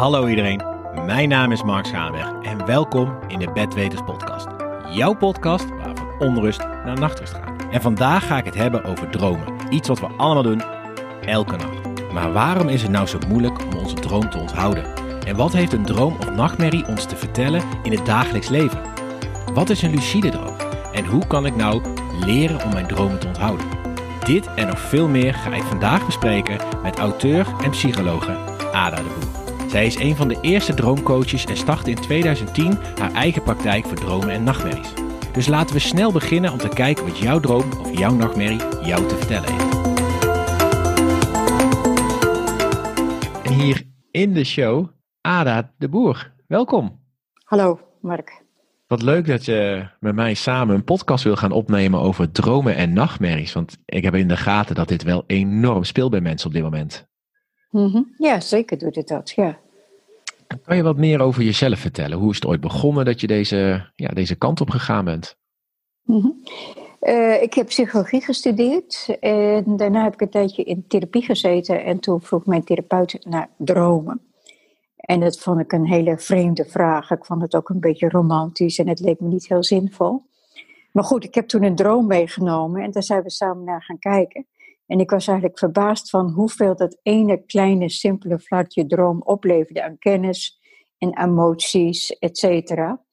Hallo iedereen, mijn naam is Mark Schaanweg en welkom in de Bedweters podcast. Jouw podcast waar van onrust naar nachtrust gaat. En vandaag ga ik het hebben over dromen. Iets wat we allemaal doen, elke nacht. Maar waarom is het nou zo moeilijk om onze droom te onthouden? En wat heeft een droom of nachtmerrie ons te vertellen in het dagelijks leven? Wat is een lucide droom? En hoe kan ik nou leren om mijn dromen te onthouden? Dit en nog veel meer ga ik vandaag bespreken met auteur en psychologe Ada de Boer. Zij is een van de eerste droomcoaches en startte in 2010 haar eigen praktijk voor dromen en nachtmerries. Dus laten we snel beginnen om te kijken wat jouw droom of jouw nachtmerrie jou te vertellen heeft. En hier in de show Ada de Boer. Welkom. Hallo Mark. Wat leuk dat je met mij samen een podcast wil gaan opnemen over dromen en nachtmerries. Want ik heb in de gaten dat dit wel enorm speelt bij mensen op dit moment. Mhm. Ja, zeker doet het dat, ja. Kan je wat meer over jezelf vertellen? Hoe is het ooit begonnen dat je deze, ja, deze kant op gegaan bent? Mhm. Eh, ik heb psychologie gestudeerd en daarna heb ik een tijdje in therapie gezeten. En toen vroeg mijn therapeut naar dromen. En dat vond ik een hele vreemde vraag. Ik vond het ook een beetje romantisch en het leek me niet heel zinvol. Maar goed, ik heb toen een droom meegenomen en daar zijn we samen naar gaan kijken. En ik was eigenlijk verbaasd van hoeveel dat ene kleine, simpele vlakje droom opleverde aan kennis en emoties, et cetera.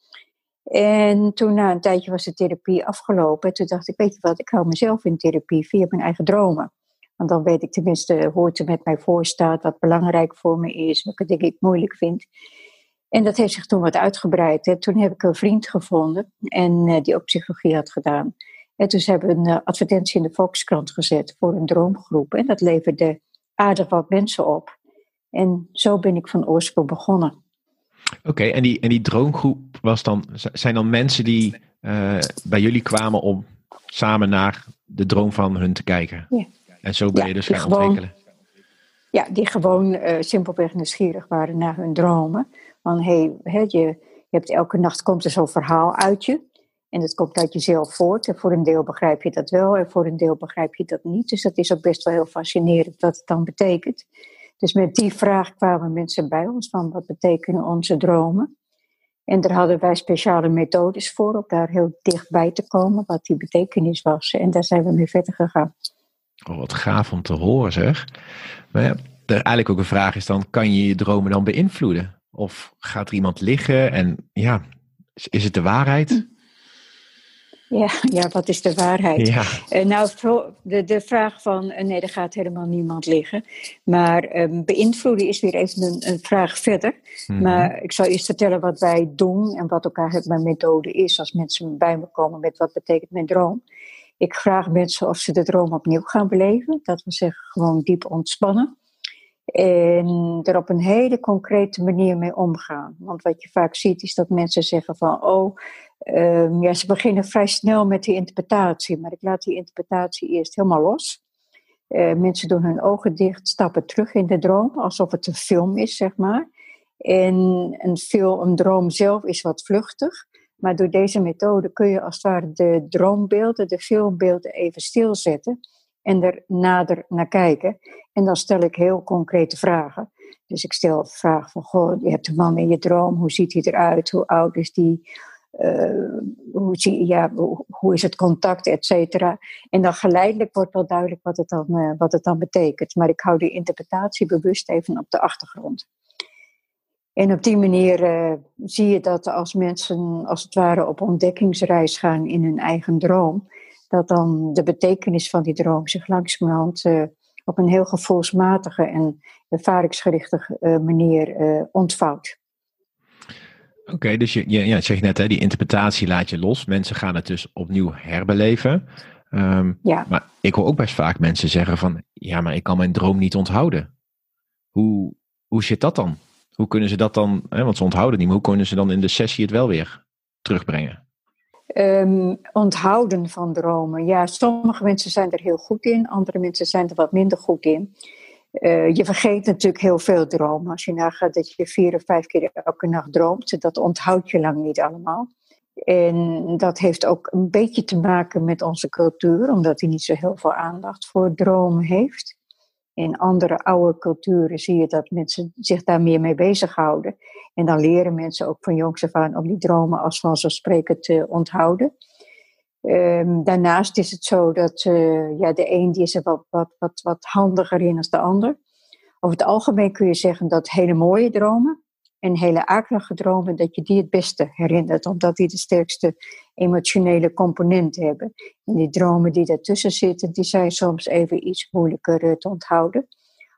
En toen na een tijdje was de therapie afgelopen. Toen dacht ik, weet je wat, ik hou mezelf in therapie via mijn eigen dromen. Want dan weet ik tenminste hoe het er met mij voor staat, wat belangrijk voor me is, welke dingen ik moeilijk vind. En dat heeft zich toen wat uitgebreid. Hè. Toen heb ik een vriend gevonden en uh, die ook psychologie had gedaan. En toen hebben we een uh, advertentie in de Volkskrant gezet voor een droomgroep. En dat leverde aardig wat mensen op. En zo ben ik van oorsprong begonnen. Oké, en, die, en die droomgroep was dan, zijn dan mensen die uh, bij jullie kwamen om samen naar de droom van hun te kijken? Ja. En zo ben je Ja, dus gaan gewoon- ontwikkelen. Ja, die gewoon eh, simpelweg nieuwsgierig waren naar hun dromen. Van hé, hey, je, je hebt elke nacht komt er zo'n verhaal uit je. En dat komt uit jezelf voort. En voor een deel begrijp je dat wel en voor een deel begrijp je dat niet. Dus dat is ook best wel heel fascinerend wat het dan betekent. Dus met die vraag kwamen mensen bij ons van wat betekenen onze dromen. En daar hadden wij speciale methodes voor om daar heel dichtbij te komen wat die betekenis was. En daar zijn we mee verder gegaan. Oh, wat gaaf om te horen zeg. Maar ja, eigenlijk ook een vraag is dan, kan je je dromen dan beïnvloeden? Of gaat er iemand liggen en ja, is, is het de waarheid? Ja, ja, wat is de waarheid? Ja, Eh, nou, de, de vraag van, eh, nee, er gaat helemaal niemand liggen. Maar ehm, beïnvloeden is weer even een, een vraag verder. Mhm. Maar ik zal eerst vertellen wat wij doen en wat ook eigenlijk mijn methode is. Als mensen bij me komen met wat betekent mijn droom. Ik vraag mensen of ze de droom opnieuw gaan beleven. Dat wil zeggen gewoon diep ontspannen. En er op een hele concrete manier mee omgaan. Want wat je vaak ziet is dat mensen zeggen van... oh, ehm, ja, ze beginnen vrij snel met die interpretatie. Maar ik laat die interpretatie eerst helemaal los. Eh, mensen doen hun ogen dicht, stappen terug in de droom. Alsof het een film is, zeg maar. En een, film, een droom zelf is wat vluchtig. Maar door deze methode kun je als het ware de droombeelden, de filmbeelden even stilzetten. En er nader naar kijken. En dan stel ik heel concrete vragen. Dus ik stel de vraag van, goh, je hebt een man in je droom. Hoe ziet hij eruit? Hoe oud is die? Eh, hoe, zie, ja, hoe, is het contact, et cetera. En dan geleidelijk wordt wel duidelijk wat het, dan, eh, wat het dan betekent. Maar ik hou die interpretatie bewust even op de achtergrond. En op die manier eh, zie je dat als mensen als het ware op ontdekkingsreis gaan in hun eigen droom, dat dan de betekenis van die droom zich langzamerhand eh, op een heel gevoelsmatige en ervaringsgerichte eh, manier eh, ontvouwt. Oké, dus je, je ja, zeg je net, hè, die interpretatie laat je los. Mensen gaan het dus opnieuw herbeleven. Ehm, Ja. Maar ik hoor ook best vaak mensen zeggen van, ja, maar ik kan mijn droom niet onthouden. Hoe, hoe zit dat dan? Hoe kunnen ze dat dan, hè, want ze onthouden niet, maar hoe kunnen ze dan in de sessie het wel weer terugbrengen? Ehm, onthouden van dromen. Ja, sommige mensen zijn er heel goed in, andere mensen zijn er wat minder goed in. Eh, je vergeet natuurlijk heel veel dromen. Als je nagaat dat je vier of vijf keer elke nacht droomt, dat onthoud je lang niet allemaal. En dat heeft ook een beetje te maken met onze cultuur, omdat die niet zo heel veel aandacht voor dromen heeft. In andere oude culturen zie je dat mensen zich daar meer mee bezighouden. En dan leren mensen ook van jongs af aan om die dromen als vanzelfsprekend te onthouden. Um, daarnaast is het zo dat uh, ja, de een die is er wat, wat, wat, wat handiger in dan de ander. Over het algemeen kun je zeggen dat hele mooie dromen en hele akelige dromen, dat je die het beste herinnert, omdat die de sterkste emotionele component hebben. En die dromen die daartussen zitten, die zijn soms even iets moeilijker uh, te onthouden.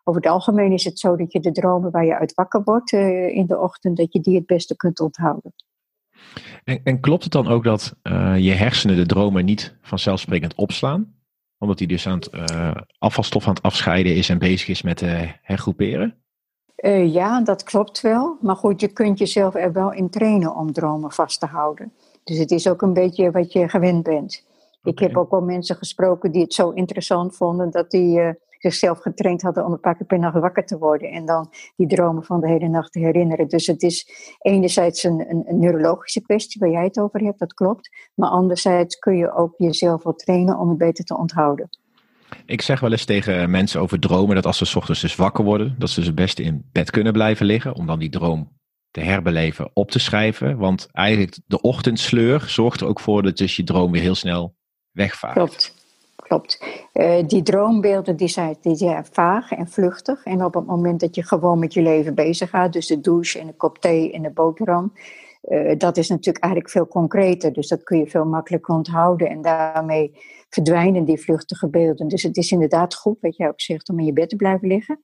Over het algemeen is het zo dat je de dromen waar je uit wakker wordt uh, in de ochtend, dat je die het beste kunt onthouden. En, en klopt het dan ook dat uh, je hersenen de dromen niet vanzelfsprekend opslaan? Omdat hij dus aan het afvalstof aan het afscheiden is en bezig is met uh, hergroeperen? ja, dat klopt wel. Maar goed, je kunt jezelf er wel in trainen om dromen vast te houden. Dus het is ook een beetje wat je gewend bent. Okay. Ik heb ook wel mensen gesproken die het zo interessant vonden dat die zichzelf getraind hadden om een paar keer per nacht wakker te worden en dan die dromen van de hele nacht te herinneren. Dus het is enerzijds een, een, een neurologische kwestie waar jij het over hebt, dat klopt. Maar anderzijds kun je ook jezelf wel trainen om het beter te onthouden. Ik zeg wel eens tegen mensen over dromen dat als ze ochtends dus wakker worden, dat ze het beste in bed kunnen blijven liggen om dan die droom te herbeleven, op te schrijven. Want eigenlijk de ochtendsleur zorgt er ook voor dat dus je droom weer heel snel wegvaart. Klopt klopt. Uh, die droombeelden die zijn, die zijn vaag en vluchtig. En op het moment dat je gewoon met je leven bezig gaat, dus de douche en de kop thee en de boterham, uh, dat is natuurlijk eigenlijk veel concreter. Dus dat kun je veel makkelijker onthouden. En daarmee verdwijnen die vluchtige beelden. Dus het is inderdaad goed, wat jij ook zegt, om in je bed te blijven liggen.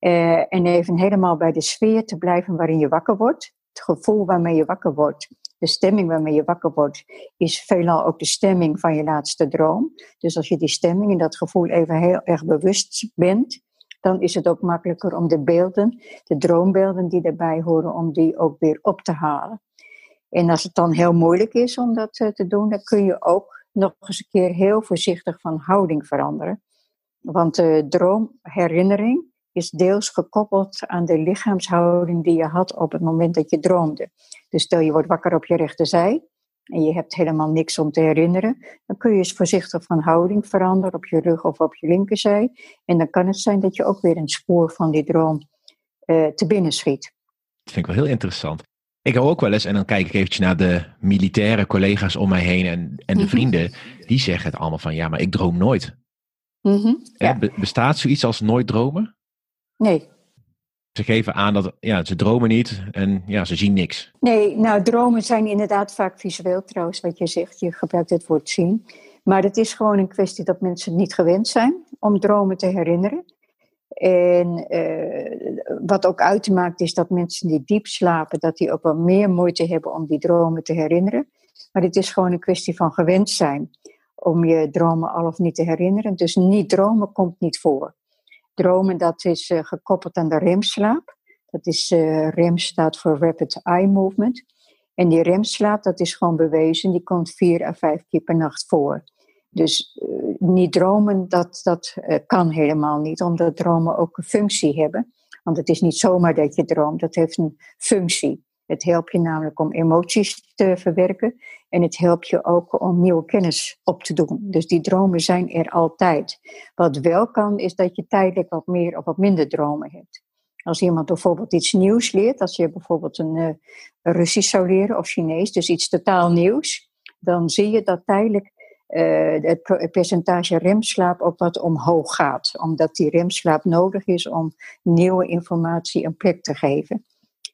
Uh, en even helemaal bij de sfeer te blijven waarin je wakker wordt. Het gevoel waarmee je wakker wordt de stemming waarmee je wakker wordt, is veelal ook de stemming van je laatste droom. Dus als je die stemming en dat gevoel even heel erg bewust bent, dan is het ook makkelijker om de beelden, de droombeelden die daarbij horen, om die ook weer op te halen. En als het dan heel moeilijk is om dat eh, te doen, dan kun je ook nog eens een keer heel voorzichtig van houding veranderen. Want de droomherinnering is deels gekoppeld aan de lichaamshouding die je had op het moment dat je droomde. Dus stel je wordt wakker op je rechterzij en je hebt helemaal niks om te herinneren, dan kun je eens voorzichtig van houding veranderen op je rug of op je linkerzij. En dan kan het zijn dat je ook weer een spoor van die droom uh, te binnen schiet. Dat vind ik wel heel interessant. Ik hou ook wel eens, en dan kijk ik eventjes naar de militaire collega's om mij heen en, en de mhm. vrienden, die zeggen het allemaal van ja, maar ik droom nooit. Mm -hmm, ja. Bestaat zoiets als nooit dromen? Nee. Ze geven aan dat ja, ze dromen niet en ja, ze zien niks. Nee, nou dromen zijn inderdaad vaak visueel trouwens, wat je zegt. Je gebruikt het woord zien. Maar het is gewoon een kwestie dat mensen niet gewend zijn om dromen te herinneren. En uh, wat ook uitmaakt is dat mensen die diep slapen, dat die ook wel meer moeite hebben om die dromen te herinneren. Maar het is gewoon een kwestie van gewend zijn om je dromen al of niet te herinneren. Dus niet dromen komt niet voor dromen, dat is uh, gekoppeld aan de remslaap. Dat is, uh, REM staat voor Rapid Eye Movement. En die remslaap, dat is gewoon bewezen, die komt vier à vijf keer per nacht voor. Dus uh, niet dromen, dat, dat kan helemaal niet, omdat dromen ook een functie hebben. Want het is niet zomaar dat je droomt, dat heeft een functie. Het helpt je namelijk om emoties te verwerken en het helpt je ook om nieuwe kennis op te doen. Dus die dromen zijn er altijd. Wat wel kan, is dat je tijdelijk wat meer of wat minder dromen hebt. Als iemand bijvoorbeeld iets nieuws leert, als je bijvoorbeeld een uh, Russisch zou leren of Chinees, dus iets totaal nieuws, dan zie je dat tijdelijk het percentage remslaap ook wat omhoog gaat. Omdat die remslaap nodig is om nieuwe informatie een plek te geven.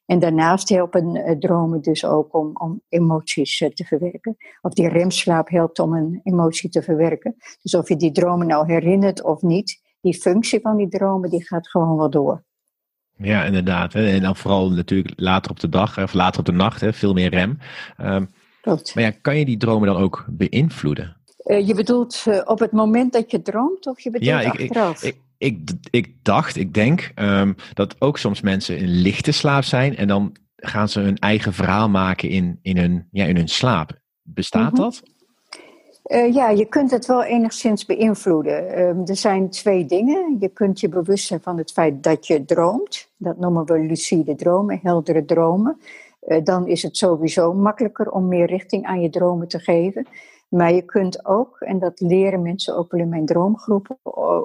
En daarnaast helpen uh, dromen dus ook om, om emoties uh, te verwerken. Of die remslaap helpt om een emotie te verwerken. Dus of je die dromen nou herinnert of niet, die functie van die dromen die gaat gewoon wel door. Ja, inderdaad. Hè. En dan vooral natuurlijk later op de dag of later op de nacht, hè, veel meer rem. Um, Klopt. Maar ja, kan je die dromen dan ook beïnvloeden? Uh, je bedoelt op het moment dat je droomt of je bedoelt ja, ik, achteraf? Ik, ik, ik, ik dacht, ik denk um, dat ook soms mensen in lichte slaap zijn en dan gaan ze hun eigen verhaal maken in, in, hun, ja, in hun slaap. Bestaat mhm. dat? Uh, ja, je kunt het wel enigszins beïnvloeden. Um, er zijn twee dingen. Je kunt je bewust zijn van het feit dat je droomt. Dat noemen we lucide dromen, heldere dromen. Uh, dan is het sowieso makkelijker om meer richting aan je dromen te geven. Maar je kunt ook, en dat leren mensen ook wel in mijn droomgroepen,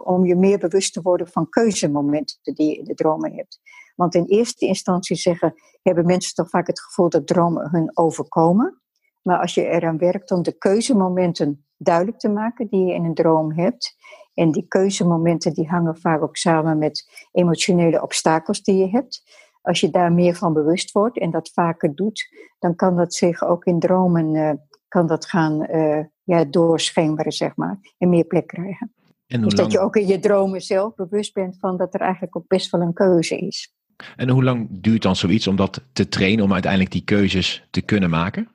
om je meer bewust te worden van keuzemomenten die je in de dromen hebt. Want in eerste instantie zeggen, hebben mensen toch vaak het gevoel dat dromen hun overkomen. Maar als je eraan werkt om de keuzemomenten duidelijk te maken die je in een droom hebt, en die keuzemomenten die hangen vaak ook samen met emotionele obstakels die je hebt. Als je daar meer van bewust wordt en dat vaker doet, dan kan dat zich ook in dromen uh, kan dat gaan uh, ja, doorschemeren, zeg maar, en meer plek krijgen. dus dat je ook in je dromen zelf bewust bent van dat er eigenlijk ook best wel een keuze is. En hoe lang duurt dan zoiets om dat te trainen, om uiteindelijk die keuzes te kunnen maken?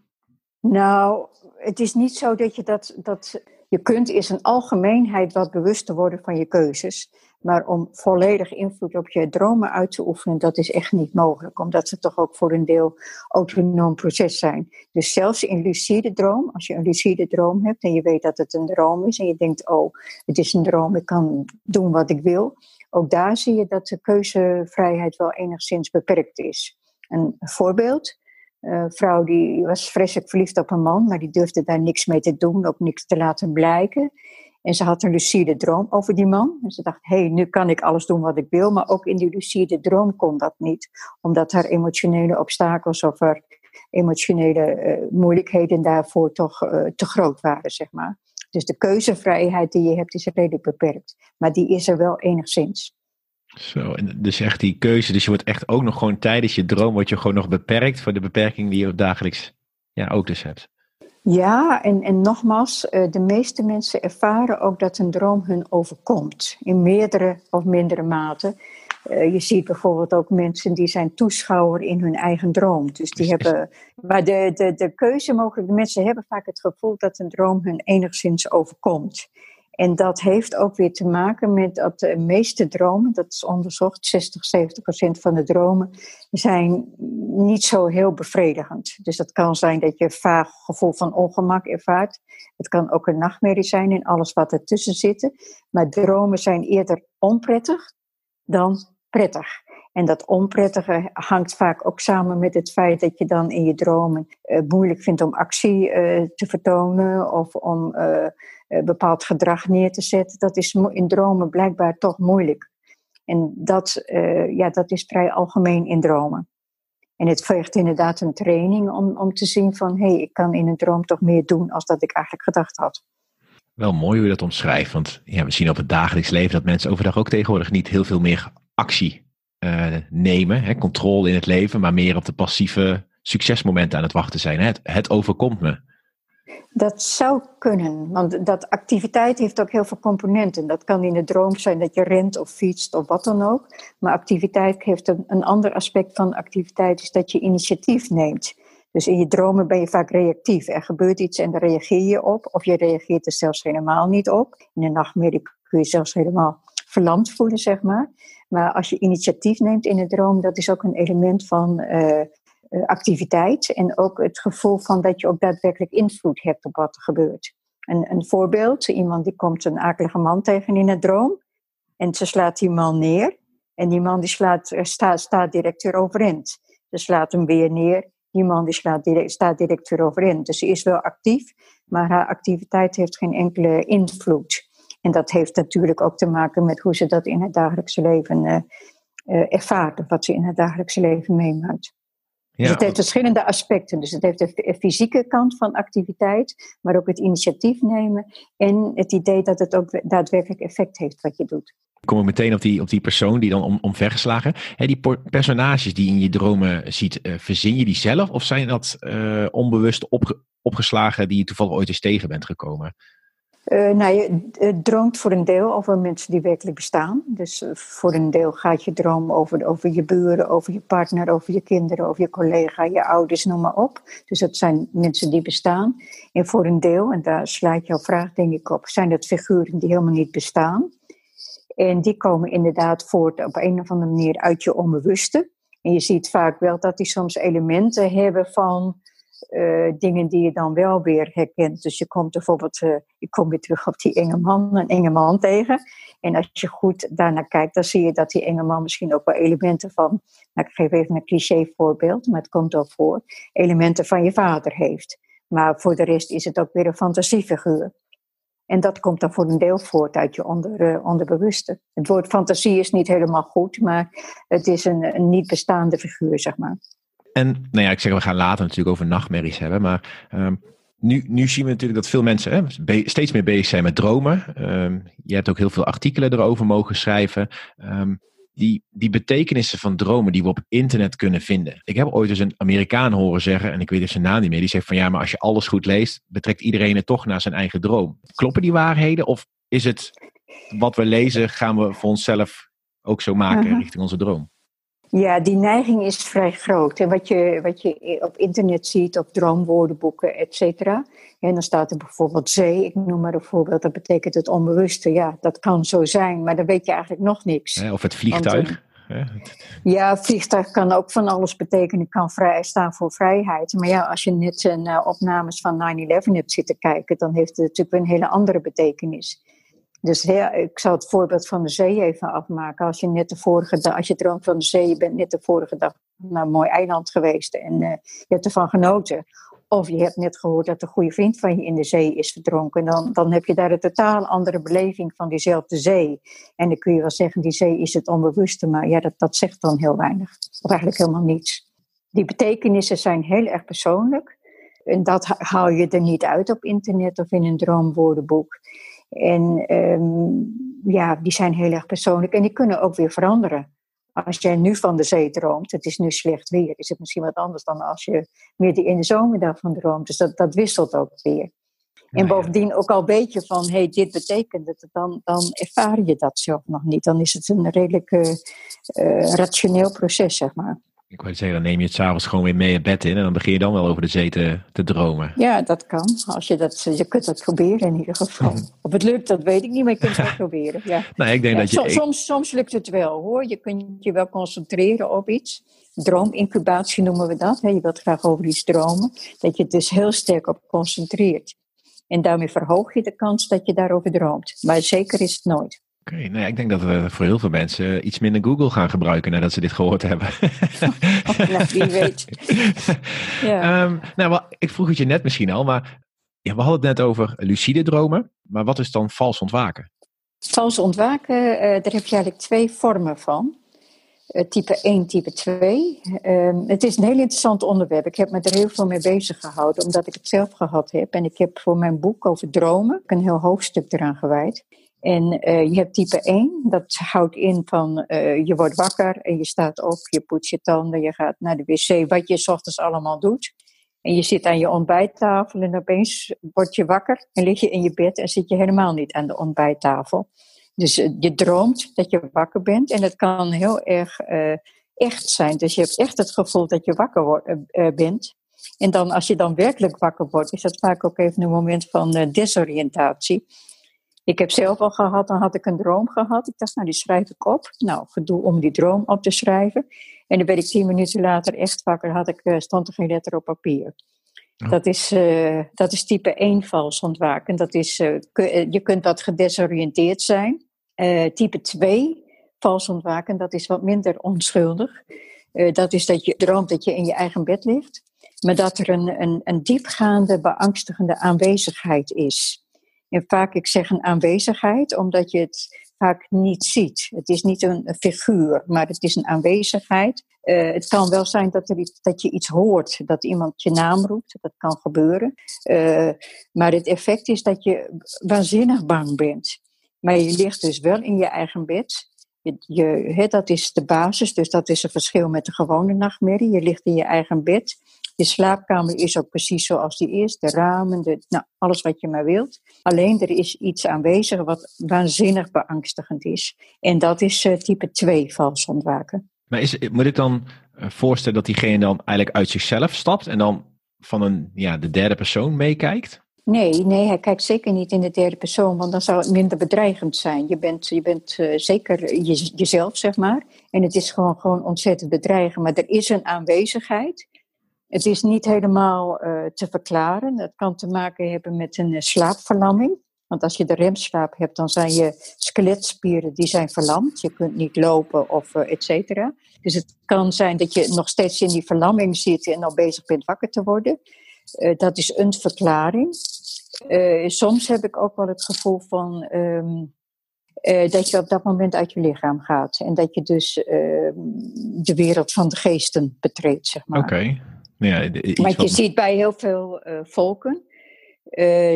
Nou, het is niet zo dat je dat, dat je kunt is een algemeenheid wat bewuster worden van je keuzes. Maar om volledig invloed op je dromen uit te oefenen, dat is echt niet mogelijk. Omdat ze toch ook voor een deel autonoom proces zijn. Dus zelfs in lucide droom, als je een lucide droom hebt en je weet dat het een droom is en je denkt, oh, het is een droom, ik kan doen wat ik wil. Ook daar zie je dat de keuzevrijheid wel enigszins beperkt is. Een voorbeeld, een vrouw die was vreselijk verliefd op een man, maar die durfde daar niks mee te doen, ook niks te laten blijken. En ze had een lucide droom over die man. En ze dacht, hé, hey, nu kan ik alles doen wat ik wil. Maar ook in die lucide droom kon dat niet. Omdat haar emotionele obstakels of haar emotionele uh, moeilijkheden daarvoor toch uh, te groot waren, zeg maar. Dus de keuzevrijheid die je hebt is redelijk beperkt. Maar die is er wel enigszins. Zo, en dus echt die keuze. Dus je wordt echt ook nog gewoon tijdens je droom word je gewoon nog beperkt voor de beperking die je dagelijks ja, ook dus hebt. Ja, en, en nogmaals, eh, de meeste mensen ervaren ook dat een droom hun overkomt. In meerdere of mindere mate. Eh, je ziet bijvoorbeeld ook mensen die zijn toeschouwer in hun eigen droom. Dus die hebben. Maar de, de, de keuze mogelijk. De mensen hebben vaak het gevoel dat een droom hun enigszins overkomt. En dat heeft ook weer te maken met dat de meeste dromen, dat is onderzocht, 60, 70 procent van de dromen, zijn niet zo heel bevredigend. Dus dat kan zijn dat je een vaag gevoel van ongemak ervaart. Het kan ook een nachtmerrie zijn en alles wat ertussen zit. Maar dromen zijn eerder onprettig dan prettig. En dat onprettige hangt vaak ook samen met het feit dat je dan in je dromen uh, moeilijk vindt om actie uh, te vertonen of om uh, bepaald gedrag neer te zetten. Dat is in dromen blijkbaar toch moeilijk. En dat, ja, dat is vrij algemeen in dromen. En het vergt inderdaad een training om, om te zien van hé, hey, ik kan in een droom toch meer doen als dat ik eigenlijk gedacht had. Wel mooi hoe je dat omschrijft, want ja, we zien op het dagelijks leven dat mensen overdag ook tegenwoordig niet heel veel meer actie uh, nemen, hè, controle in het leven, maar meer op de passieve succesmomenten aan het wachten zijn. Het, het overkomt me. Dat zou kunnen, want dat activiteit heeft ook heel veel componenten. Dat kan in de droom zijn dat je rent of fietst of wat dan ook. Maar activiteit heeft een, een ander aspect van activiteit, is dat je initiatief neemt. Dus in je dromen ben je vaak reactief. Er gebeurt iets en daar reageer je op, of je reageert er zelfs helemaal niet op. In de nachtmerrie kun je zelfs helemaal verlamd voelen, zeg maar. Maar als je initiatief neemt in een droom, dat is ook een element van uh, activiteit. En ook het gevoel van dat je ook daadwerkelijk invloed hebt op wat er gebeurt. Een, een voorbeeld, iemand die komt een akelige man tegen in een droom. En ze slaat die man neer. En die man die slaat, eh, staat, staat direct weer overeind. Ze slaat hem weer neer. Die man die slaat staat direct weer overeind. Dus ze is wel actief, maar haar activiteit heeft geen enkele invloed. En dat heeft natuurlijk ook te maken met hoe ze dat in het dagelijkse leven uh, ervaart, of wat ze in het dagelijkse leven meemaakt. Dus het heeft verschillende aspecten. Dus het heeft de fysieke kant van activiteit, maar ook het initiatief nemen en het idee dat het ook daadwerkelijk effect heeft wat je doet. Ik kom meteen op die, op die persoon die dan om, omvergeslagen. He, die personages die je in je dromen ziet, uh, verzin je die zelf of zijn dat uh, onbewust opge opgeslagen die je toevallig ooit eens tegen bent gekomen? Uh, nou, je droomt voor een deel over mensen die werkelijk bestaan. Dus uh, voor een deel gaat je droom over, over je buren, over je partner, over je kinderen, over je collega, je ouders, noem maar op. Dus dat zijn mensen die bestaan. En voor een deel, en daar slaat jouw vraag denk ik op, zijn dat figuren die helemaal niet bestaan. En die komen inderdaad voort op een of andere manier uit je onbewuste. En je ziet vaak wel dat die soms elementen hebben van uh, dingen die je dan wel weer herkent. Dus je komt bijvoorbeeld, uh, ik kom weer terug op die enge man, een enge man tegen. En als je goed daarnaar kijkt, dan zie je dat die enge man misschien ook wel elementen van, nou, ik geef even een cliché voorbeeld, maar het komt ook voor, elementen van je vader heeft. Maar voor de rest is het ook weer een fantasiefiguur. En dat komt dan voor een deel voort uit je onder, uh, onderbewuste. Het woord fantasie is niet helemaal goed, maar het is een, een niet bestaande figuur, zeg maar. En nou ja, ik zeg, we gaan later natuurlijk over nachtmerries hebben, maar um, nu, nu zien we natuurlijk dat veel mensen hè, steeds meer bezig zijn met dromen. Um, je hebt ook heel veel artikelen erover mogen schrijven. Um, die, die betekenissen van dromen die we op internet kunnen vinden. Ik heb ooit eens een Amerikaan horen zeggen, en ik weet zijn naam niet meer, die zegt van ja, maar als je alles goed leest, betrekt iedereen het toch naar zijn eigen droom. Kloppen die waarheden of is het wat we lezen, gaan we voor onszelf ook zo maken richting onze droom? Ja, die neiging is vrij groot. En wat je, wat je op internet ziet, op droomwoordenboeken, et cetera. En dan staat er bijvoorbeeld zee, ik noem maar een voorbeeld, dat betekent het onbewuste. Ja, dat kan zo zijn, maar dan weet je eigenlijk nog niks. Of het vliegtuig. ja, vliegtuig kan ook van alles betekenen, kan vrij, staan voor vrijheid. Maar ja, als je net naar opnames van 9-11 hebt zitten kijken, dan heeft het natuurlijk een hele andere betekenis. Dus ja, ik zal het voorbeeld van de zee even afmaken. Als je net de vorige dag, als je droomt van de zee, je bent net de vorige dag naar een mooi eiland geweest en uh, je hebt ervan genoten. Of je hebt net gehoord dat een goede vriend van je in de zee is verdronken. Dan, dan heb je daar een totaal andere beleving van diezelfde zee. En dan kun je wel zeggen, die zee is het onbewuste. Maar ja, dat, dat zegt dan heel weinig. Of eigenlijk helemaal niets. Die betekenissen zijn heel erg persoonlijk. En dat haal je er niet uit op internet of in een droomwoordenboek. En um, ja, die zijn heel erg persoonlijk en die kunnen ook weer veranderen. Als jij nu van de zee droomt, het is nu slecht weer, is het misschien wat anders dan als je midden in de zomer daarvan droomt. Dus dat, dat wisselt ook weer. En bovendien ook al weet je van, hé, hey, dit betekent het, dan, dan ervaar je dat zelf nog niet. Dan is het een redelijk uh, uh, rationeel proces, zeg maar. Ik wou zeggen, dan neem je het s'avonds gewoon weer mee het bed in en dan begin je dan wel over de zee te, te dromen. Ja, dat kan. Als je, dat, je kunt dat proberen in ieder geval. of het lukt, dat weet ik niet, maar je kunt het proberen. Ja. Nee, ik denk dat je... Soms, soms lukt het wel hoor. Je kunt je wel concentreren op iets. Droomincubatie noemen we dat. Je wilt graag over iets dromen. Dat je het dus heel sterk op concentreert. En daarmee verhoog je de kans dat je daarover droomt. Maar zeker is het nooit. Oké, okay, nou ja, ik denk dat we voor heel veel mensen iets minder Google gaan gebruiken nadat ze dit gehoord hebben. wie weet. ja. Um, nou, ik vroeg het je net misschien al, maar ja, we hadden het net over lucide dromen. Maar wat is dan vals ontwaken? Vals ontwaken, uh, daar heb je eigenlijk twee vormen van. Uh, type 1, type 2. Uh, ehm, het is een heel interessant onderwerp. Ik heb me er heel veel mee bezig gehouden, omdat ik het zelf gehad heb. En ik heb voor mijn boek over dromen een heel hoofdstuk eraan gewijd. En uh, je hebt type 1, dat houdt in van uh, je wordt wakker en je staat op, je poetst je tanden, je gaat naar de wc, wat je s ochtends allemaal doet. En je zit aan je ontbijttafel en opeens word je wakker en lig je in je bed en zit je helemaal niet aan de ontbijttafel. Dus uh, je droomt dat je wakker bent en het kan heel erg echt zijn. Dus je hebt echt het gevoel dat je wakker bent. En dan als je dan werkelijk wakker wordt, is dat vaak ook even een moment van desoriëntatie. Ik heb zelf al gehad, dan had ik een droom gehad. Ik dacht, nou, die schrijf ik op. Nou, gedoe om die droom op te schrijven. En dan ben ik tien minuten later echt wakker, had ik, eh, stond er geen letter op papier. Dat, is, uh, dat is type 1 vals ontwaken. Dat is, uh, je kunt wat gedesoriënteerd zijn. type 2 vals ontwaken, dat is wat minder onschuldig. dat is dat je droomt dat je in je eigen bed ligt. Maar dat er een, een, een diepgaande, beangstigende aanwezigheid is. En vaak, ik zeg een aanwezigheid, omdat je het vaak niet ziet. Het is niet een, figuur, maar het is een aanwezigheid. Uh, het kan wel zijn dat, er dat je iets hoort, dat iemand je naam roept. Dat kan gebeuren. Uh, maar het effect is dat je waanzinnig bang bent. Maar je ligt dus wel in je eigen bed. Je, je, dat is de basis, dus dat is een verschil met de gewone nachtmerrie. Je ligt in je eigen bed. Je slaapkamer is ook precies zoals die is. De ramen, de, nou, alles wat je maar wilt. Alleen er is iets aanwezig wat waanzinnig beangstigend is. En dat is uh, type 2 vals ontwaken. Maar is, moet ik dan eh, voorstellen dat diegene dan eigenlijk uit zichzelf stapt en dan van een, ja, de derde persoon meekijkt? Nee, nee, hij kijkt zeker niet in de derde persoon, want dan zou het minder bedreigend zijn. Je bent, je bent uh, zeker jezelf, zeg maar. En het is gewoon, gewoon ontzettend bedreigend. Maar er is een aanwezigheid het is niet helemaal uh, te verklaren. Dat kan te maken hebben met een uh, slaapverlamming. Want als je de remslaap hebt, dan zijn je skeletspieren die zijn verlamd. Je kunt niet lopen of uh, et cetera. Dus het kan zijn dat je nog steeds in die verlamming zit en al bezig bent wakker te worden. dat is een verklaring. soms heb ik ook wel het gevoel van ehm, dat je op dat moment uit je lichaam gaat. En dat je dus ehm, de wereld van de geesten betreedt, zeg maar. Oké. Ja, Want je ziet bij heel veel volken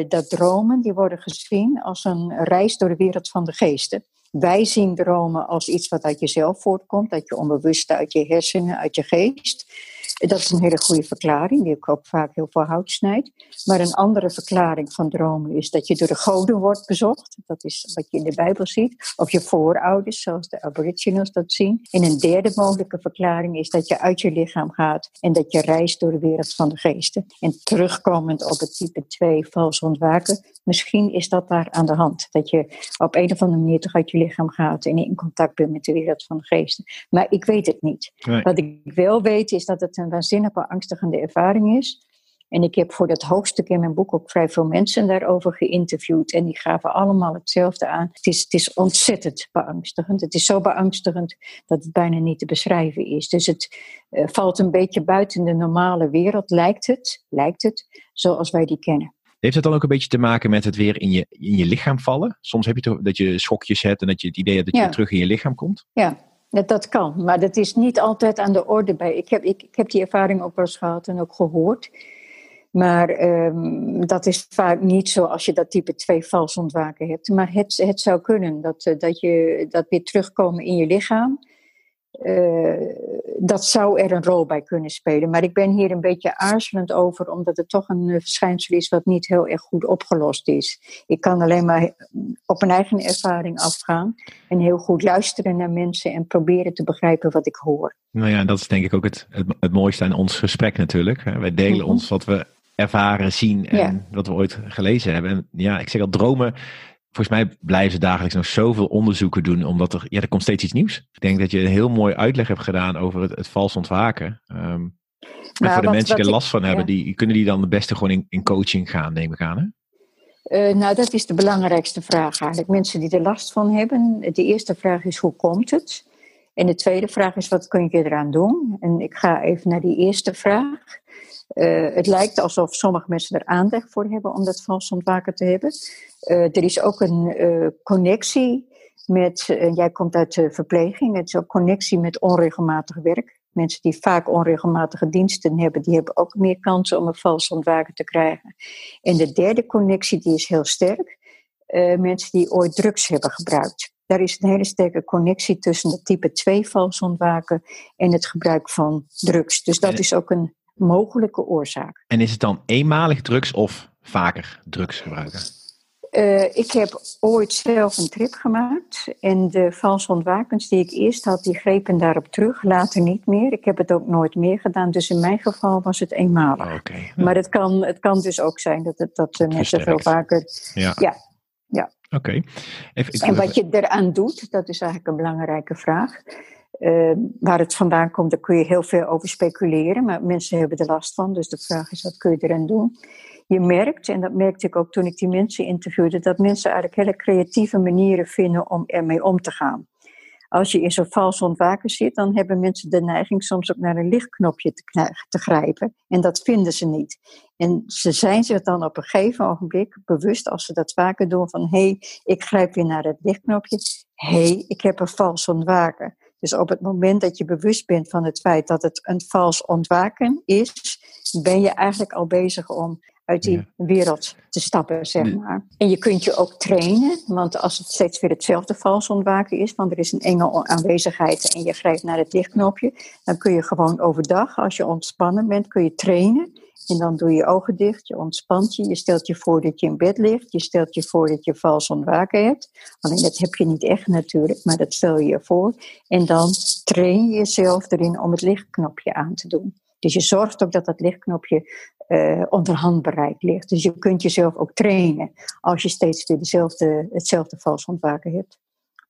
dat dromen, die worden gezien als een reis door de wereld van de geesten. Wij zien dromen als iets wat uit jezelf voortkomt, uit je onbewuste, uit je hersenen, uit je geest. Dat is een hele goede verklaring, die ik ook vaak heel veel hout snijd. Maar een andere verklaring van dromen is dat je door de goden wordt bezocht. Dat is wat je in de Bijbel ziet. Of je voorouders, zoals de Aboriginals dat zien. En een derde mogelijke verklaring is dat je uit je lichaam gaat en dat je reist door de wereld van de geesten. En terugkomend op het type 2 vals ontwaken, misschien is dat daar aan de hand. Dat je op een of andere manier toch uit je lichaam gaat en in contact bent met de wereld van de geesten. Maar ik weet het niet. Wat ik wel weet is dat het een waanzinnig beangstigende ervaring is. En ik heb voor dat hoofdstuk in mijn boek ook vrij veel mensen daarover geïnterviewd. En die gaven allemaal hetzelfde aan. Het is, het is ontzettend beangstigend. Het is zo beangstigend dat het bijna niet te beschrijven is. Dus het uh, valt een beetje buiten de normale wereld, lijkt het, lijkt het, zoals wij die kennen. Heeft het dan ook een beetje te maken met het weer in je, in je lichaam vallen? Soms heb je toch dat je schokjes hebt en dat je het idee hebt dat je weer terug in je lichaam komt? Ja, dat, dat kan, maar dat is niet altijd aan de orde bij. Ik heb, ik, heb die ervaring ook wel eens gehad en ook gehoord. Maar um, dat is vaak niet zo als je dat type 2 vals ontwaken hebt. Maar het, het zou kunnen dat, eh, dat je dat weer terugkomen in je lichaam. Uh, dat zou er een rol bij kunnen spelen. Maar ik ben hier een beetje aarzelend over, omdat het toch een eh, verschijnsel is wat niet heel erg goed opgelost is. Ik kan alleen maar op mijn eigen ervaring afgaan en heel goed luisteren naar mensen en proberen te begrijpen wat ik hoor. Nou ja, dat is denk ik ook het, het, mooiste aan ons gesprek natuurlijk. Wij delen mhm. ons wat we ervaren, zien en wat we ooit gelezen hebben. En ja, ik zeg al, dromen volgens mij blijven ze dagelijks nog zoveel onderzoeken doen, omdat er, ja, er komt steeds iets nieuws. Ik denk dat je een heel mooi uitleg hebt gedaan over het, het vals ontwaken. Um, en voor de mensen die er last van hebben, die, kunnen die dan het beste gewoon in, in coaching gaan, nemen gaan, hè? Uh, nou, dat is de belangrijkste vraag eigenlijk. Mensen die er last van hebben. De eerste vraag is, hoe komt het? En de tweede vraag is, wat kun je eraan doen? En ik ga even naar die eerste vraag. Uh, het lijkt alsof sommige mensen er aandacht voor hebben om dat vals ontwaken te hebben. Uh, er is ook een uh, connectie met, jij komt uit de verpleging, het is ook connectie met onregelmatig werk. Mensen die vaak onregelmatige diensten hebben, die hebben ook meer kansen om een vals ontwaken te krijgen. En de derde connectie, die is heel sterk. mensen die ooit drugs hebben gebruikt. Daar is een hele sterke connectie tussen het type 2 vals ontwaken en het gebruik van drugs. Dus dat is ook een mogelijke oorzaak. En is het dan eenmalig drugs of vaker drugs gebruiken? Uh, ik heb ooit zelf een trip gemaakt. En de valse ontwakens die ik eerst had, die grepen daarop terug. Later niet meer. Ik heb het ook nooit meer gedaan. Dus in mijn geval was het eenmalig. Oh, okay. Maar het kan, het kan dus ook zijn dat, het, dat mensen veel vaker... Ja. ja, ja. Oké. En wat je eraan doet, dat is eigenlijk een belangrijke vraag. Uh, waar het vandaan komt, daar kun je heel veel over speculeren. Maar mensen hebben er last van. Dus de vraag is, wat kun je eraan doen? Je merkt, en dat merkte ik ook toen ik die mensen interviewde, dat mensen eigenlijk hele creatieve manieren vinden om ermee om te gaan. Als je in zo'n vals ontwaken zit, dan hebben mensen de neiging soms ook naar een lichtknopje te, te grijpen. En dat vinden ze niet. En ze zijn zich dan op een gegeven ogenblik bewust, als ze dat vaker doen, van hé, hey, ik grijp weer naar het lichtknopje. Hé, hey, ik heb een vals ontwaken. Dus op het moment dat je bewust bent van het feit dat het een vals ontwaken is, ben je eigenlijk al bezig om uit die wereld te stappen, zeg maar. En je kunt je ook trainen, want als het steeds weer hetzelfde vals ontwaken is, want er is een enge aanwezigheid en je grijpt naar het lichtknopje, dan kun je gewoon overdag, als je ontspannen bent, kun je trainen. En dan doe je ogen dicht, je ontspant je, je stelt je voor dat je in bed ligt, je stelt je voor dat je vals ontwaken hebt. Alleen dat heb je niet echt natuurlijk, maar dat stel je je voor. En dan train je jezelf erin om het lichtknopje aan te doen. Dus je zorgt ook dat dat lichtknopje uh, onder handbereik ligt. Dus je kunt jezelf ook trainen als je steeds weer dezelfde, hetzelfde vals ontwaken hebt.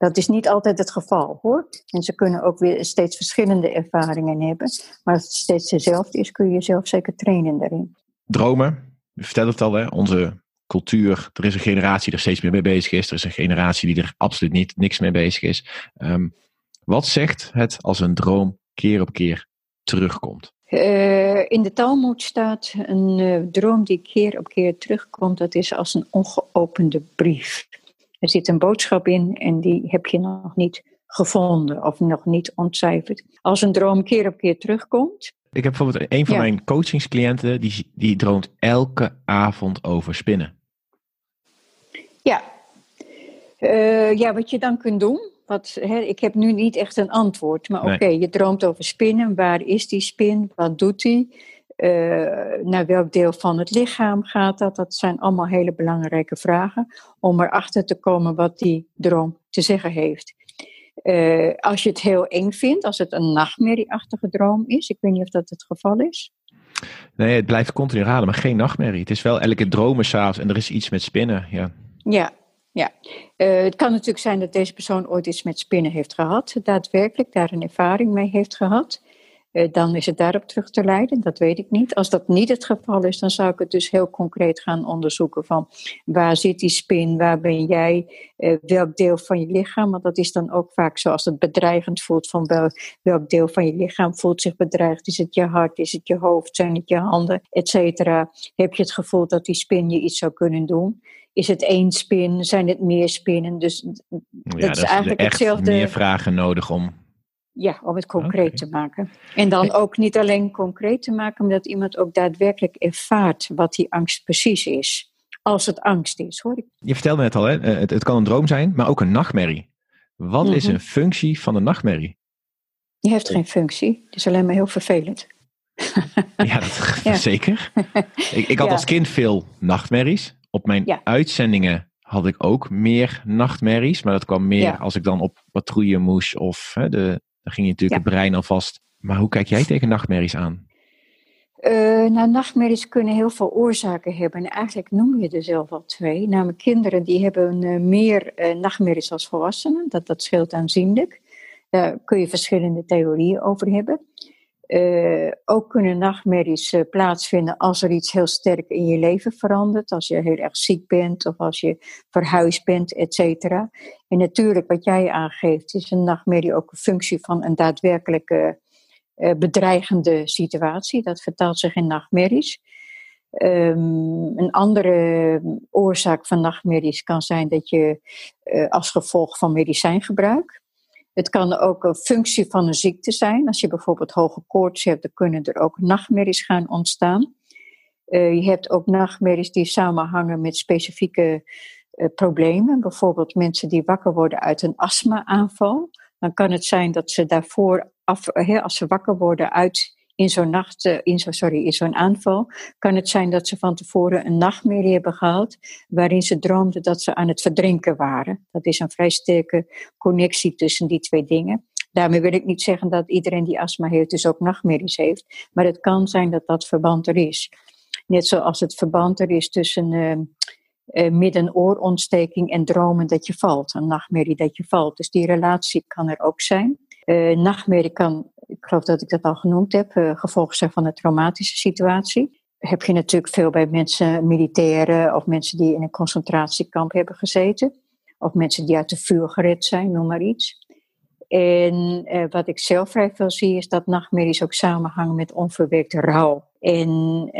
Dat is niet altijd het geval hoor. En ze kunnen ook weer steeds verschillende ervaringen hebben. Maar als het steeds dezelfde is, kun je jezelf zeker trainen daarin. Dromen, je vertelt het al, hè? onze cultuur. Er is een generatie die er steeds meer mee bezig is. Er is een generatie die er absoluut niet, niks mee bezig is. Um, wat zegt het als een droom keer op keer terugkomt? Uh, in de Talmud staat een uh, droom die keer op keer terugkomt. Dat is als een ongeopende brief. Er zit een boodschap in en die heb je nog niet gevonden of nog niet ontcijferd. Als een droom keer op keer terugkomt. Ik heb bijvoorbeeld een van mijn coachingscliënten die, die droomt elke avond over spinnen. Ja. Uh, ja, wat je dan kunt doen. Wat, hè, ik heb nu niet echt een antwoord, maar oké, je droomt over spinnen. Waar is die spin? Wat doet die? Uh, naar welk deel van het lichaam gaat dat? Dat zijn allemaal hele belangrijke vragen om erachter te komen wat die droom te zeggen heeft. Uh, als je het heel eng vindt, als het een nachtmerrieachtige droom is, ik weet niet of dat het geval is. Nee, het blijft continu raden, maar geen nachtmerrie. Het is wel elke dromen s'avonds en er is iets met spinnen. Ja, ja. ja. Uh, het kan natuurlijk zijn dat deze persoon ooit iets met spinnen heeft gehad, daadwerkelijk daar een ervaring mee heeft gehad. Eh, dan is het daarop terug te leiden. Dat weet ik niet. Als dat niet het geval is, dan zou ik het dus heel concreet gaan onderzoeken van waar zit die spin, waar ben jij, uh, welk deel van je lichaam. Want dat is dan ook vaak zo als het bedreigend voelt van welk, welk deel van je lichaam voelt zich bedreigd. Is het je hart, is het je hoofd, zijn het je handen, et cetera. Heb je het gevoel dat die spin je iets zou kunnen doen? Is het één spin? Zijn het meer spinnen? Dus ja, dat is eigenlijk hetzelfde. meer vragen nodig om ja, om het concreet te maken. En dan ook niet alleen concreet te maken, maar dat iemand ook daadwerkelijk ervaart wat die angst precies is. Als het angst is, hoor ik. Je vertelde net al, hè? Eh, het, het kan een droom zijn, maar ook een nachtmerrie. Wat is mhm. een functie van een nachtmerrie? Je heeft geen functie, het is alleen maar heel vervelend. ja, dat, ja. zeker. Ik, ik had als kind veel nachtmerries. Op mijn uitzendingen had ik ook meer nachtmerries. Maar dat kwam meer als ik dan op patrouille moest of hè, de, dan ging je natuurlijk het brein alvast. Maar hoe kijk jij tegen nachtmerries aan? Uh, nou, nachtmerries kunnen heel veel oorzaken hebben. En eigenlijk noem je er zelf al twee. Namelijk kinderen die hebben uh, meer uh, nachtmerries als volwassenen. Dat, dat scheelt aanzienlijk. Daar kun je verschillende theorieën over hebben. Uh, ook kunnen nachtmerries uh, plaatsvinden als er iets heel sterk in je leven verandert. Als je heel erg ziek bent of als je verhuisd bent, et cetera. En natuurlijk, wat jij aangeeft, is een nachtmerrie ook een functie van een daadwerkelijke uh, bedreigende situatie. Dat vertaalt zich in nachtmerries. Um, een andere oorzaak van nachtmerries kan zijn dat je als gevolg van medicijngebruik het kan ook een functie van een ziekte zijn. Als je bijvoorbeeld hoge koorts hebt, dan kunnen er ook nachtmerries gaan ontstaan. Uh, je hebt ook nachtmerries die samenhangen met specifieke uh, problemen. Bijvoorbeeld mensen die wakker worden uit een astma-aanval. Dan kan het zijn dat ze daarvoor, als ze wakker worden uit in zo'n nacht, eh, in zo, sorry, in zo'n aanval, kan het zijn dat ze van tevoren een nachtmerrie hebben gehad, waarin ze droomden dat ze aan het verdrinken waren. Dat is een vrij sterke connectie tussen die twee dingen. Daarmee wil ik niet zeggen dat iedereen die astma heeft dus ook nachtmerries heeft, maar het kan zijn dat dat verband er is. Net zoals het verband er is tussen uh, uh, middenoorontsteking en dromen dat je valt, een nachtmerrie dat je valt. Dus die relatie kan er ook zijn. Uh, nachtmerrie kan ik geloof dat ik dat al genoemd heb, uh, gevolgen zijn van een traumatische situatie. Heb je natuurlijk veel bij mensen, militairen of mensen die in een concentratiekamp hebben gezeten. Of mensen die uit de vuur gered zijn, noem maar iets. En uh, wat ik zelf vrij veel zie, is dat nachtmerries ook samenhangen met onverwerkte rouw. En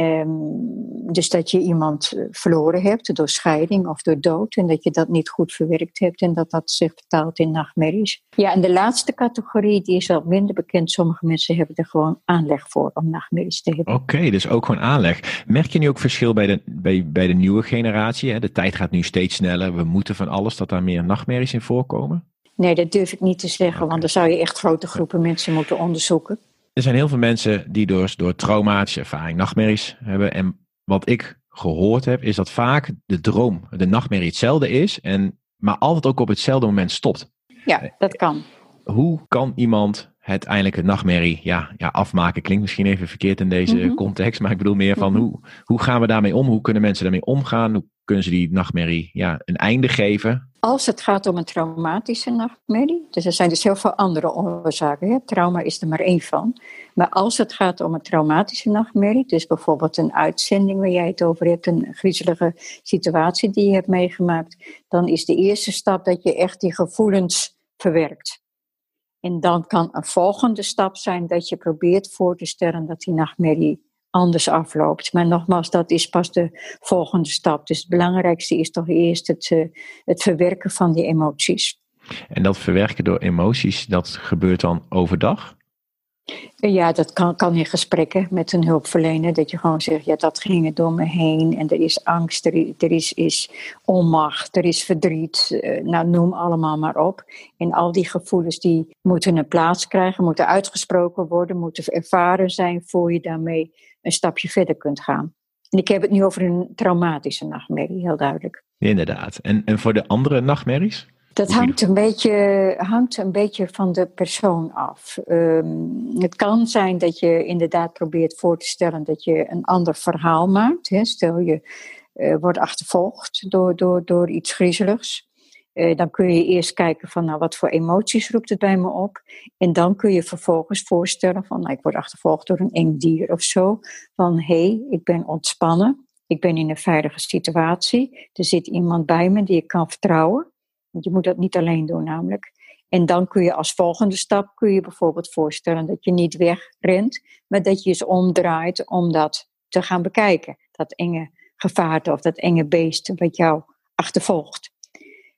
um, dus dat je iemand eh, verloren hebt door scheiding of door dood. En dat je dat niet goed verwerkt hebt en dat dat zich vertaalt in nachtmerries. Ja, en de laatste categorie, die is wel minder bekend. Sommige mensen hebben er gewoon aanleg voor om nachtmerries te hebben. Oké, dus ook gewoon aanleg. Merk je nu ook verschil bij de, bij, bij de nieuwe generatie? Hè? De tijd gaat nu steeds sneller. We moeten van alles dat daar meer nachtmerries in voorkomen? Nee, dat durf ik niet te zeggen, want dan zou je echt grote groepen mensen moeten onderzoeken. Er zijn heel veel mensen die door, door traumatische ervaring nachtmerries hebben. En wat ik gehoord heb, is dat vaak de droom, de nachtmerrie hetzelfde is, en, maar altijd ook op hetzelfde moment stopt. Ja, dat kan. Hoe kan iemand het eindelijk een nachtmerrie ja, ja, afmaken? Klinkt misschien even verkeerd in deze mhm. context, maar ik bedoel meer van mhm. hoe, hoe gaan we daarmee om? Hoe kunnen mensen daarmee omgaan? Hoe kunnen ze die nachtmerrie ja, een einde geven? Als het gaat om een traumatische nachtmerrie, dus er zijn dus heel veel andere oorzaken, hè? trauma is er maar één van. Maar als het gaat om een traumatische nachtmerrie, dus bijvoorbeeld een uitzending waar jij het over hebt, een griezelige situatie die je hebt meegemaakt, dan is de eerste stap dat je echt die gevoelens verwerkt. En dan kan een volgende stap zijn dat je probeert voor te stellen dat die nachtmerrie anders afloopt. Maar nogmaals, dat is pas de volgende stap. Dus het belangrijkste is toch eerst het, uh, het verwerken van die emoties. En dat verwerken door emoties, dat gebeurt dan overdag? Ja, dat kan, kan in gesprekken met een hulpverlener. Dat je gewoon zegt, ja, dat ging er door me heen. En er is angst, er, is, is onmacht, er is verdriet. Eh, nou, noem allemaal maar op. En al die gevoelens die moeten een plaats krijgen, moeten uitgesproken worden, moeten ervaren zijn voor je daarmee een stapje verder kunt gaan. En ik heb het nu over een traumatische nachtmerrie, heel duidelijk. Inderdaad. En, en voor de andere nachtmerries? Dat hangt een, beetje, hangt een beetje van de persoon af. Ehm, het kan zijn dat je inderdaad probeert voor te stellen dat je een ander verhaal maakt. Hè. Stel je uh, wordt achtervolgd door, door, door iets griezeligs. Uh, dan kun je eerst kijken van nou, wat voor emoties roept het bij me op. En dan kun je vervolgens voorstellen van nou, ik word achtervolgd door een eng dier of zo. Van hé, hey, ik ben ontspannen. Ik ben in een veilige situatie. Er zit iemand bij me die ik kan vertrouwen. Want je moet dat niet alleen doen namelijk. En dan kun je als volgende stap kun je bijvoorbeeld voorstellen dat je niet wegrent, maar dat je eens omdraait om dat te gaan bekijken. Dat enge gevaarte of dat enge beest wat jou achtervolgt.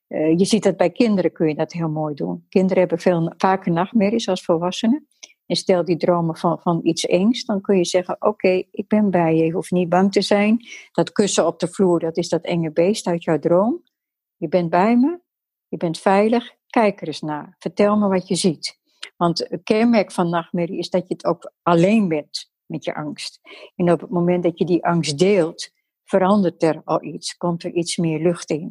Uh, je ziet dat bij kinderen kun je dat heel mooi doen. Kinderen hebben veel vaker nachtmerries als volwassenen. En stel die dromen van, van iets engs, dan kun je zeggen: Oké, ik ben bij je, je hoeft niet bang te zijn. Dat kussen op de vloer, dat is dat enge beest uit jouw droom. Je bent bij me, je bent veilig, kijk er eens naar. Vertel me wat je ziet. Want het kenmerk van nachtmerrie is dat je het ook alleen bent met je angst. En op het moment dat je die angst deelt, verandert er al iets, komt er iets meer lucht in.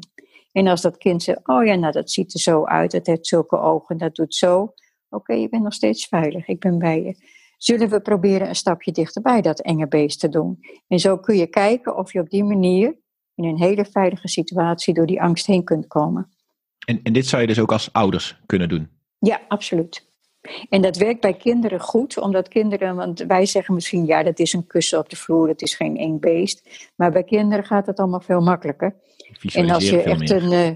En als dat kind zegt, oh ja, nou dat ziet er zo uit, het heeft zulke ogen, dat doet zo. Oké, je bent nog steeds veilig, ik ben bij je. Zullen we proberen een stapje dichterbij dat enge beest te doen? En zo kun je kijken of je op die manier in een hele veilige situatie door die angst heen kunt komen. En, en dit zou je dus ook als ouders kunnen doen? Ja, absoluut. En dat werkt bij kinderen goed, omdat kinderen, want wij zeggen misschien ja, dat is een kussen op de vloer, dat is geen eng beest. Maar bij kinderen gaat het allemaal veel makkelijker. En als je echt een. Uh,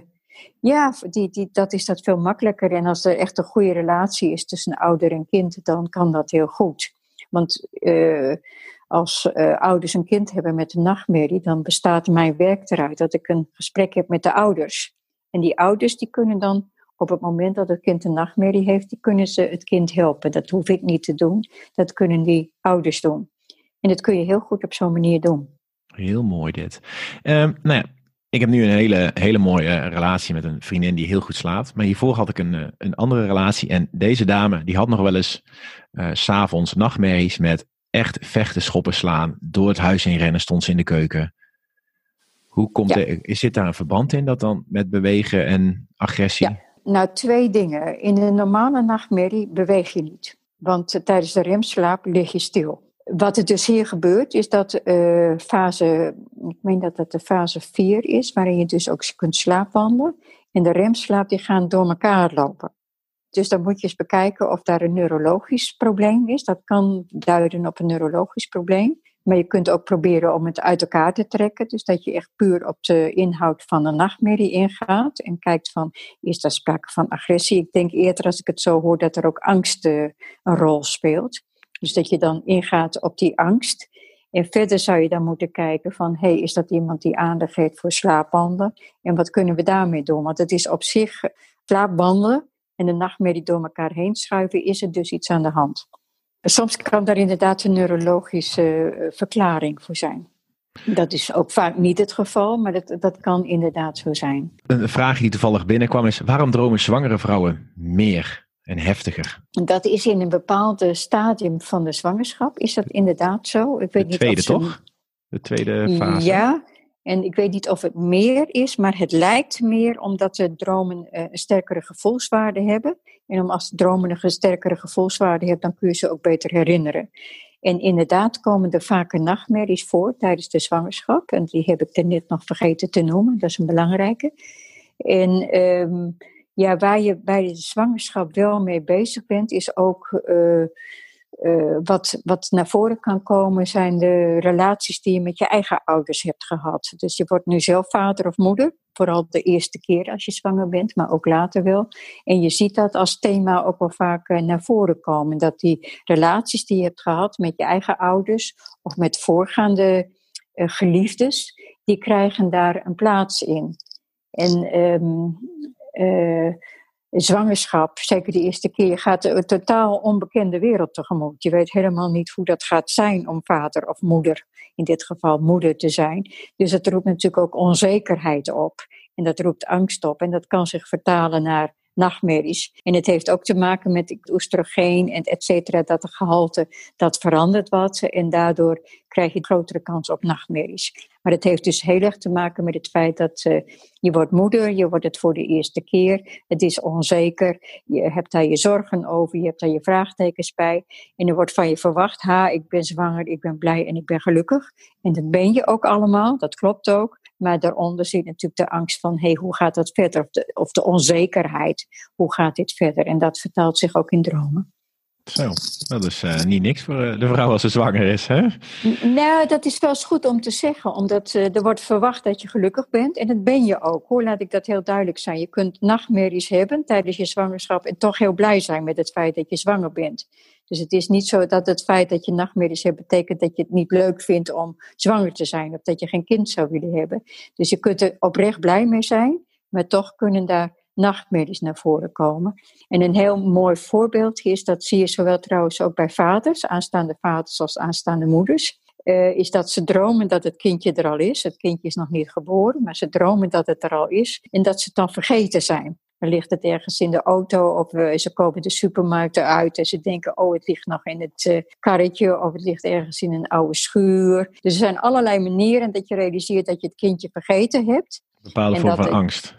ja, die, die, dat is dat veel makkelijker. En als er echt een goede relatie is tussen ouder en kind, dan kan dat heel goed. Want uh, als uh, ouders een kind hebben met een nachtmerrie, dan bestaat mijn werk eruit dat ik een gesprek heb met de ouders. En die ouders die kunnen dan op het moment dat het kind een nachtmerrie heeft, die kunnen ze het kind helpen. Dat hoef ik niet te doen. Dat kunnen die ouders doen. En dat kun je heel goed op zo'n manier doen. Heel mooi dit. Um, nou ja, ik heb nu een hele, hele mooie relatie met een vriendin die heel goed slaapt. Maar hiervoor had ik een, eh, een andere relatie. En deze dame die had nog wel eens uh, s'avonds nachtmerries met echt vechten, schoppen, slaan. Door het huis heen rennen stond ze in de keuken. Hoe komt ja. er, zit daar een verband in dat dan met bewegen en agressie? Ja, nou twee dingen. In een normale nachtmerrie beweeg je niet. Want tijdens de remslaap lig je stil. Wat er dus hier gebeurt, is dat uh, fase, ik meen dat dat de fase 4 is, waarin je dus ook kunt slaapwandelen. En de remslaap die gaan door elkaar lopen. Dus dan moet je eens bekijken of daar een neurologisch probleem is. Dat kan duiden op een neurologisch probleem. Maar je kunt ook proberen om het uit elkaar te trekken. Dus dat je echt puur op de inhoud van een nachtmerrie ingaat. En kijkt van, is daar sprake van agressie? Ik denk eerder als ik het zo hoor dat er ook angst uh, een rol speelt. Dus dat je dan ingaat op die angst. En verder zou je dan moeten kijken van, hey, is dat iemand die aandacht heeft voor slaapwandelen? En wat kunnen we daarmee doen? Want het is op zich slaapwandelen en de nachtmerrie door elkaar heen schuiven, is er dus iets aan de hand. Soms kan daar inderdaad een neurologische eh, verklaring voor zijn. Dat is ook vaak niet het geval, maar dat, dat kan inderdaad zo zijn. Een vraag die toevallig binnenkwam is: waarom dromen zwangere vrouwen meer en heftiger? Dat is in een bepaald stadium van de zwangerschap. Is dat inderdaad zo? Ik weet de tweede toch? De tweede fase. Ja, en ik weet niet of het meer is, maar het lijkt meer omdat de dromen uh, een sterkere gevoelswaarde hebben. En om als dromen een sterkere gevoelswaarde hebben, dan kun je ze ook beter herinneren. En inderdaad komen er vaker nachtmerries voor tijdens de zwangerschap. En die heb ik er net nog vergeten te noemen, dat is een belangrijke. En um, ja, waar je bij de zwangerschap wel mee bezig bent, is ook uh, uh, wat, wat naar voren kan komen zijn de relaties die je met je eigen ouders hebt gehad. Dus je wordt nu zelf vader of moeder, vooral de eerste keer als je zwanger bent, maar ook later wel. En je ziet dat als thema ook wel vaak uh, naar voren komen. Dat die relaties die je hebt gehad met je eigen ouders of met voorgaande uh, geliefdes, die krijgen daar een plaats in. En um, zwangerschap, zeker de eerste keer, gaat een totaal onbekende wereld tegemoet. Je weet helemaal niet hoe dat gaat zijn om vader of moeder, in dit geval moeder te zijn. Dus dat roept natuurlijk ook onzekerheid op. En dat roept angst op. En dat kan zich vertalen naar nachtmerries. En het heeft ook te maken met oestrogeen en et cetera, dat de gehalte, dat verandert wat. En daardoor krijg je een grotere kans op nachtmerries. Maar het heeft dus heel erg te maken met het feit dat uh, je wordt moeder, je wordt het voor de eerste keer, het is onzeker, je hebt daar je zorgen over, je hebt daar je vraagtekens bij. En er wordt van je verwacht, ha, ik ben zwanger, ik ben blij en ik ben gelukkig. En dat ben je ook allemaal, dat klopt ook. Maar daaronder zit natuurlijk de angst van, hey, hoe gaat dat verder? Of de, of de onzekerheid, hoe gaat dit verder? En dat vertaalt zich ook in dromen. Zo, dat is uh, niet niks voor uh, de vrouw als ze zwanger is, hè? Nou, dat is wel eens goed om te zeggen, omdat uh, er wordt verwacht dat je gelukkig bent. En dat ben je ook, hoor, laat ik dat heel duidelijk zijn. Je kunt nachtmerries hebben tijdens je zwangerschap en toch heel blij zijn met het feit dat je zwanger bent. Dus het is niet zo dat het feit dat je nachtmerries hebt betekent dat je het niet leuk vindt om zwanger te zijn of dat je geen kind zou willen hebben. Dus je kunt er oprecht blij mee zijn, maar toch kunnen daar nachtmerries naar voren komen. En een heel mooi voorbeeld is, dat zie je zowel trouwens ook bij vaders, aanstaande vaders als aanstaande moeders. Uh, is dat ze dromen dat het kindje er al is. Het kindje is nog niet geboren, maar ze dromen dat het er al is. En dat ze het dan vergeten zijn. Dan ligt het ergens in de auto of uh, ze komen de supermarkt eruit en ze denken, oh het ligt nog in het uh, karretje of het ligt ergens in een oude schuur. Dus er zijn allerlei manieren dat je realiseert dat je het kindje vergeten hebt. Bepaalde vorm van angst.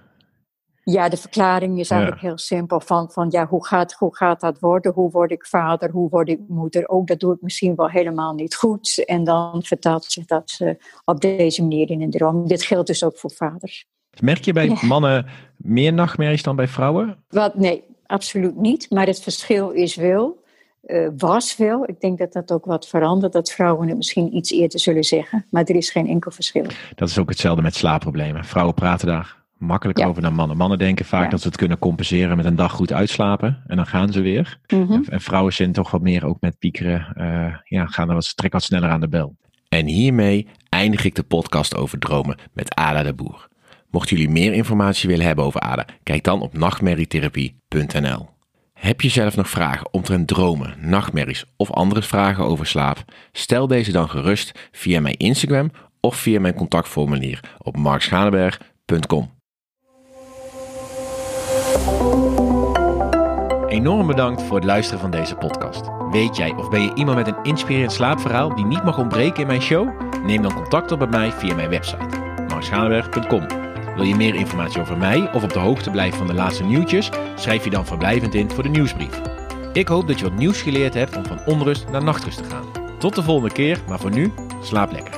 Ja, de verklaring is eigenlijk heel simpel. Van, van ja, hoe gaat, hoe gaat dat worden? Hoe word ik vader? Hoe word ik moeder? Ook dat doe ik misschien wel helemaal niet goed. En dan vertaalt zich dat uh, op deze manier in een droom. Dit geldt dus ook voor vaders. Merk je bij mannen meer nachtmerries dan bij vrouwen? Wat, nee, absoluut niet. Maar het verschil is wel, uh, was wel. Ik denk dat dat ook wat verandert. Dat vrouwen het misschien iets eerder zullen zeggen. Maar er is geen enkel verschil. Dat is ook hetzelfde met slaapproblemen. Vrouwen praten daar makkelijker over dan mannen. Mannen denken vaak dat ze het kunnen compenseren met een dag goed uitslapen. En dan gaan ze weer. Mm -hmm. en, vrouwen zijn toch wat meer ook met piekeren. Uh, ja, gaan er wat, trek wat sneller aan de bel. En hiermee eindig ik de podcast over dromen met Ada de Boer. Mochten jullie meer informatie willen hebben over Ada, kijk dan op nachtmerrietherapie.nl. Heb je zelf nog vragen omtrent dromen, nachtmerries of andere vragen over slaap? Stel deze dan gerust via mijn Instagram of via mijn contactformulier op markschalenberg.com. Enorm bedankt voor het luisteren van deze podcast. Weet jij of ben je iemand met een inspirerend slaapverhaal die niet mag ontbreken in mijn show? Neem dan contact op met mij via mijn website markschalenberg.com. Wil je meer informatie over mij of op de hoogte blijven van de laatste nieuwtjes? Schrijf je dan verblijvend in voor de nieuwsbrief. Ik hoop dat je wat nieuws geleerd hebt om van onrust naar nachtrust te gaan. Tot de volgende keer, maar voor nu, slaap lekker.